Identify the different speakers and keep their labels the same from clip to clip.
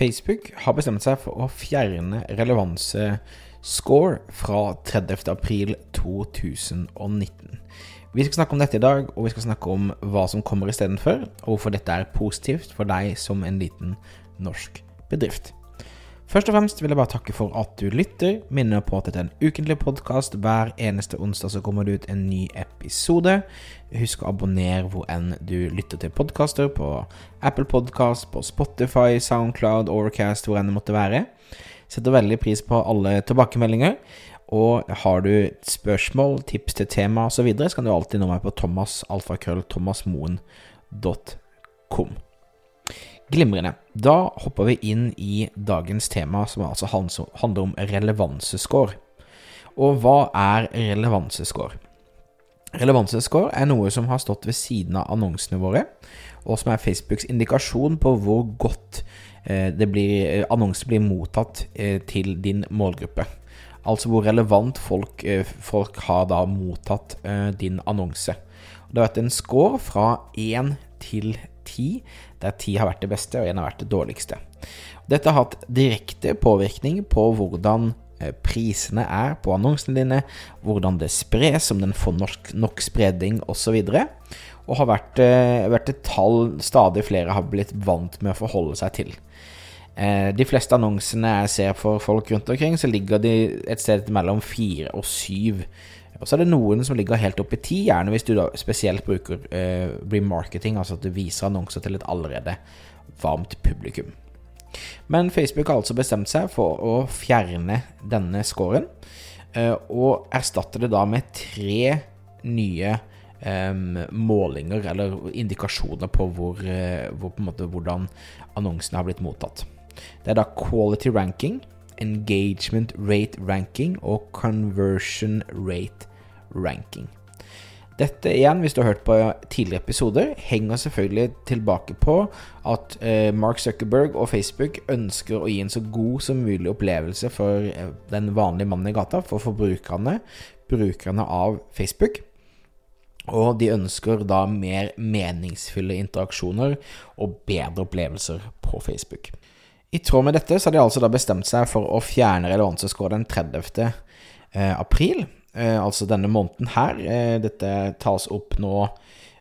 Speaker 1: Facebook har bestemt seg for å fjerne relevansescore fra 30. april 2019. Vi skal snakke om dette i dag, og vi skal snakke om hva som kommer istedenfor, og hvorfor dette er positivt for deg som en liten norsk bedrift. Først og fremst vil jeg bare takke for at du lytter. Minner på at dette er en ukentlig podkast. Hver eneste onsdag så kommer det ut en ny episode. Husk å abonnere hvor enn du lytter til podkaster. På Apple Podkast, på Spotify, Soundcloud, Overcast, hvor enn det måtte være. Setter veldig pris på alle tilbakemeldinger. Og har du spørsmål, tips til tema osv., så, videre, så kan du alltid nå meg på thomasalfakrøllthomasmoen.com. Glimrende. Da hopper vi inn i dagens tema, som altså handler om relevansescore. Og hva er relevansescore? Relevansescore er noe som har stått ved siden av annonsene våre, og som er Facebooks indikasjon på hvor godt eh, blir, eh, annonser blir mottatt eh, til din målgruppe. Altså hvor relevant folk, folk har da mottatt din annonse. Det har vært en score fra 1 til 10, der ti har vært det beste og én har vært det dårligste. Dette har hatt direkte påvirkning på hvordan eh, prisene er på annonsene dine, hvordan det spres, om den får norsk, nok spredning osv. Og, og har vært, eh, vært, et tall stadig flere har blitt vant med å forholde seg til. Eh, de fleste annonsene jeg ser for folk rundt omkring, så ligger de et sted mellom fire og syv og så er det noen som ligger helt opp i ti, gjerne hvis du da spesielt bruker eh, remarketing, altså at du viser annonser til et allerede varmt publikum. Men Facebook har altså bestemt seg for å fjerne denne scoren, eh, og erstatte det da med tre nye eh, målinger, eller indikasjoner på, hvor, eh, hvor, på måte, hvordan annonsene har blitt mottatt. Det er da quality ranking, engagement rate ranking og conversion rate ranking. Dette igjen, hvis du har hørt på tidligere episoder, henger selvfølgelig tilbake på at eh, Mark Zuckerberg og Facebook ønsker å gi en så god som mulig opplevelse for eh, den vanlige mannen i gata, for forbrukerne, brukerne av Facebook. Og de ønsker da mer meningsfulle interaksjoner og bedre opplevelser på Facebook. I tråd med dette så har de altså da bestemt seg for å fjerne relevansescore den 30. Eh, april. Eh, altså denne måneden her. Eh, dette tas opp nå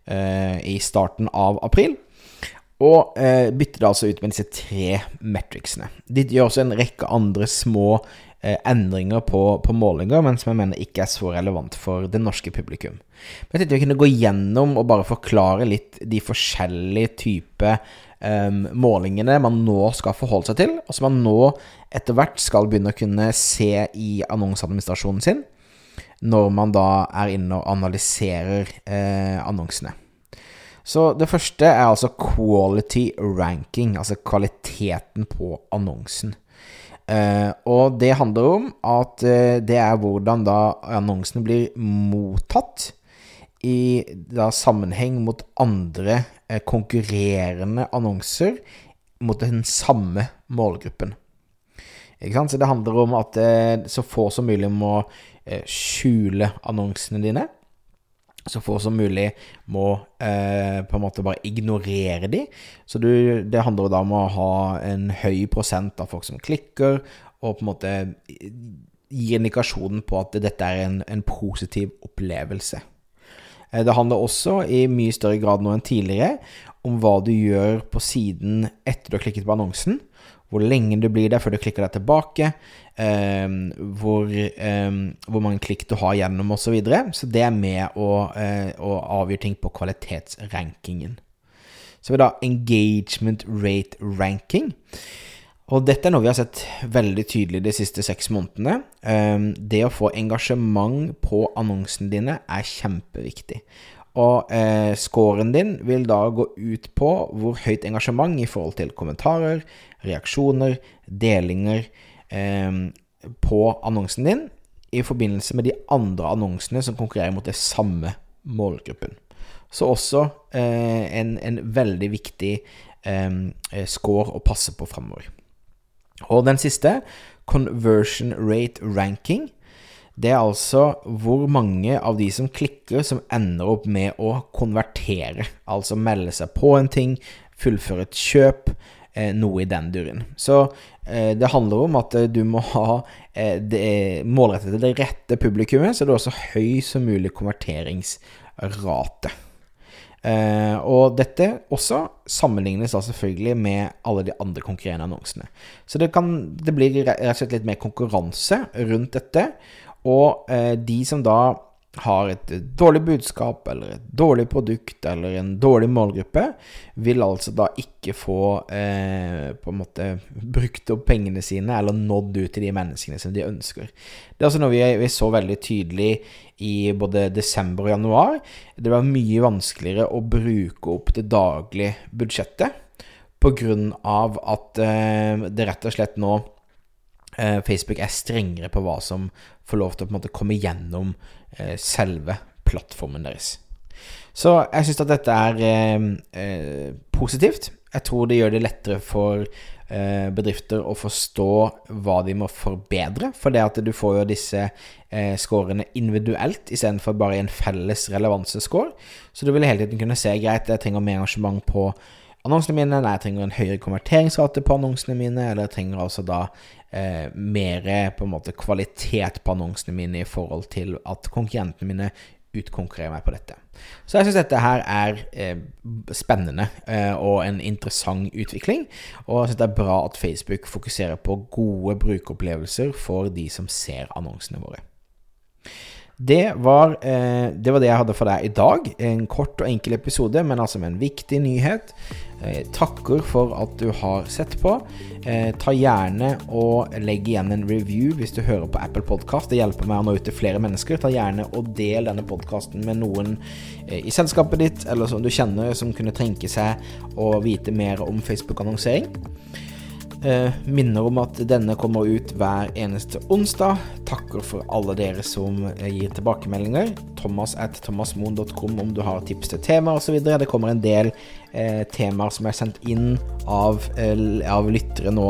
Speaker 1: eh, i starten av april. Og bytter det altså ut med disse tre metricsene. De gjør også en rekke andre små endringer på, på, målinger, men som jeg mener ikke er så relevant for det norske publikum. Men jeg tenkte vi kunne gå gjennom og bare forklare litt de forskjellige typer eh, målingene man nå skal forholde seg til, og som man nå etter hvert skal begynne å kunne se i annonseadministrasjonen sin når man da er inne og analyserer eh, annonsene. Så det første er altså quality ranking, altså kvaliteten på annonsen. Eh, og det handler om at eh, det er hvordan da annonsene blir mottatt i da sammenheng mot andre eh, konkurrerende annonser mot den samme målgruppen. Så det handler om at eh, så få som mulig må skjule annonsene dine. Så få som mulig må eh, på en måte bare ignorere de. Så du, det handler da om å ha en høy prosent av folk som klikker, og på en måte gi indikasjonen på at dette er en, en positiv opplevelse. Eh, det handler også i mye større grad nå enn tidligere om hva du gjør på siden etter du har klikket på annonsen hvor lenge du blir der før du klikker deg tilbake, eh, hvor, eh, hvor, mange klikk du har gjennom osv. Så, videre. så det er med å, eh, å avgjøre ting på kvalitetsrankingen. Så vi da engagement rate ranking. Og dette er noe vi har sett veldig tydelig de siste seks månedene. Ehm, det å få engasjement på annonsene dine er kjempeviktig. Og eh, scoren din vil da gå ut på hvor høyt engasjement i forhold til kommentarer, reaksjoner, delinger eh, på annonsen din i forbindelse med de andre annonsene som konkurrerer mot det samme målgruppen. Så også eh, en, en, veldig viktig eh, score å passe på framover. Og den siste, conversion rate ranking. Det er altså hvor mange av de som klikker, som ender opp med å konvertere. Altså melde seg på en ting, fullføre et kjøp, eh, noe i den duren. Så eh, det handler om at eh, du må ha det målrettet til det rette publikummet, så det er også høy som mulig konverteringsrate. Uh, og dette også sammenlignes da selvfølgelig med alle de andre konkurrerende annonsene. Så det, kan, det blir rett og slett litt mer konkurranse rundt dette. Og eh, de som da har et dårlig budskap eller et dårlig produkt eller en dårlig målgruppe, vil altså da ikke få eh, på en måte brukt opp pengene sine eller nådd ut til de menneskene som de ønsker. Det er altså noe vi, vi så veldig tydelig i både desember og januar. Det var mye vanskeligere å bruke opp det daglige budsjettet pga. at eh, det rett og slett nå eh, Facebook er strengere på hva som får lov til å på en måte komme gjennom Eh, selve plattformen deres. Så jeg syns at dette er eh, eh, positivt. Jeg tror det gjør det lettere for eh, bedrifter å forstå hva de må forbedre. For det at du får jo disse eh, scorene individuelt istedenfor bare en felles relevansescore. Så du vil hele tiden kunne se greit, jeg trenger mer engasjement på annonsene mine, eller jeg trenger en høyere konverteringsrate på annonsene mine, eller jeg trenger altså da eh, mer på en måte kvalitet på annonsene mine i forhold til at konkurrentene mine utkonkurrerer meg på dette. Så jeg syns dette her er eh, spennende eh, og en interessant utvikling. Og jeg syns det er bra at Facebook fokuserer på gode brukeropplevelser for de som ser annonsene våre. Det var, eh, det var, det jeg hadde for deg i dag. En kort og enkel episode, men altså med en viktig nyhet. Jeg takker for at du har sett på. Eh, ta gjerne og legg igjen en review hvis du hører på Apple Podkast. Det hjelper meg å nå ut til flere mennesker. Ta gjerne og del denne podkasten med noen eh, i selskapet ditt, eller som du kjenner som kunne tenke seg å vite mer om Facebook-annonsering. Eh, minner om at denne kommer ut hver eneste onsdag. Takker for alle dere som eh, gir tilbakemeldinger. Thomas at thomasmoen.com om du har tips til temaer osv. Det kommer en del eh, temaer som er sendt inn av, eh, av lyttere nå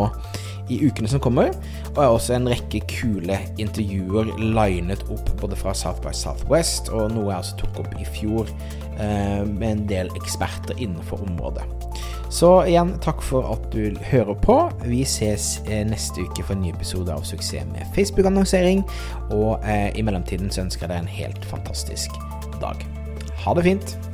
Speaker 1: i ukene som kommer. Og er også en rekke kule intervjuer linet opp både fra South by Southwest og noe jeg også tok opp i fjor eh, med en del eksperter innenfor området. Så igjen, takk for at du hører på. Vi ses eh, neste uke for en ny episode av Suksess med Facebook-annonsering. Og eh, i mellomtiden så ønsker jeg deg en helt fantastisk dag. Ha det fint.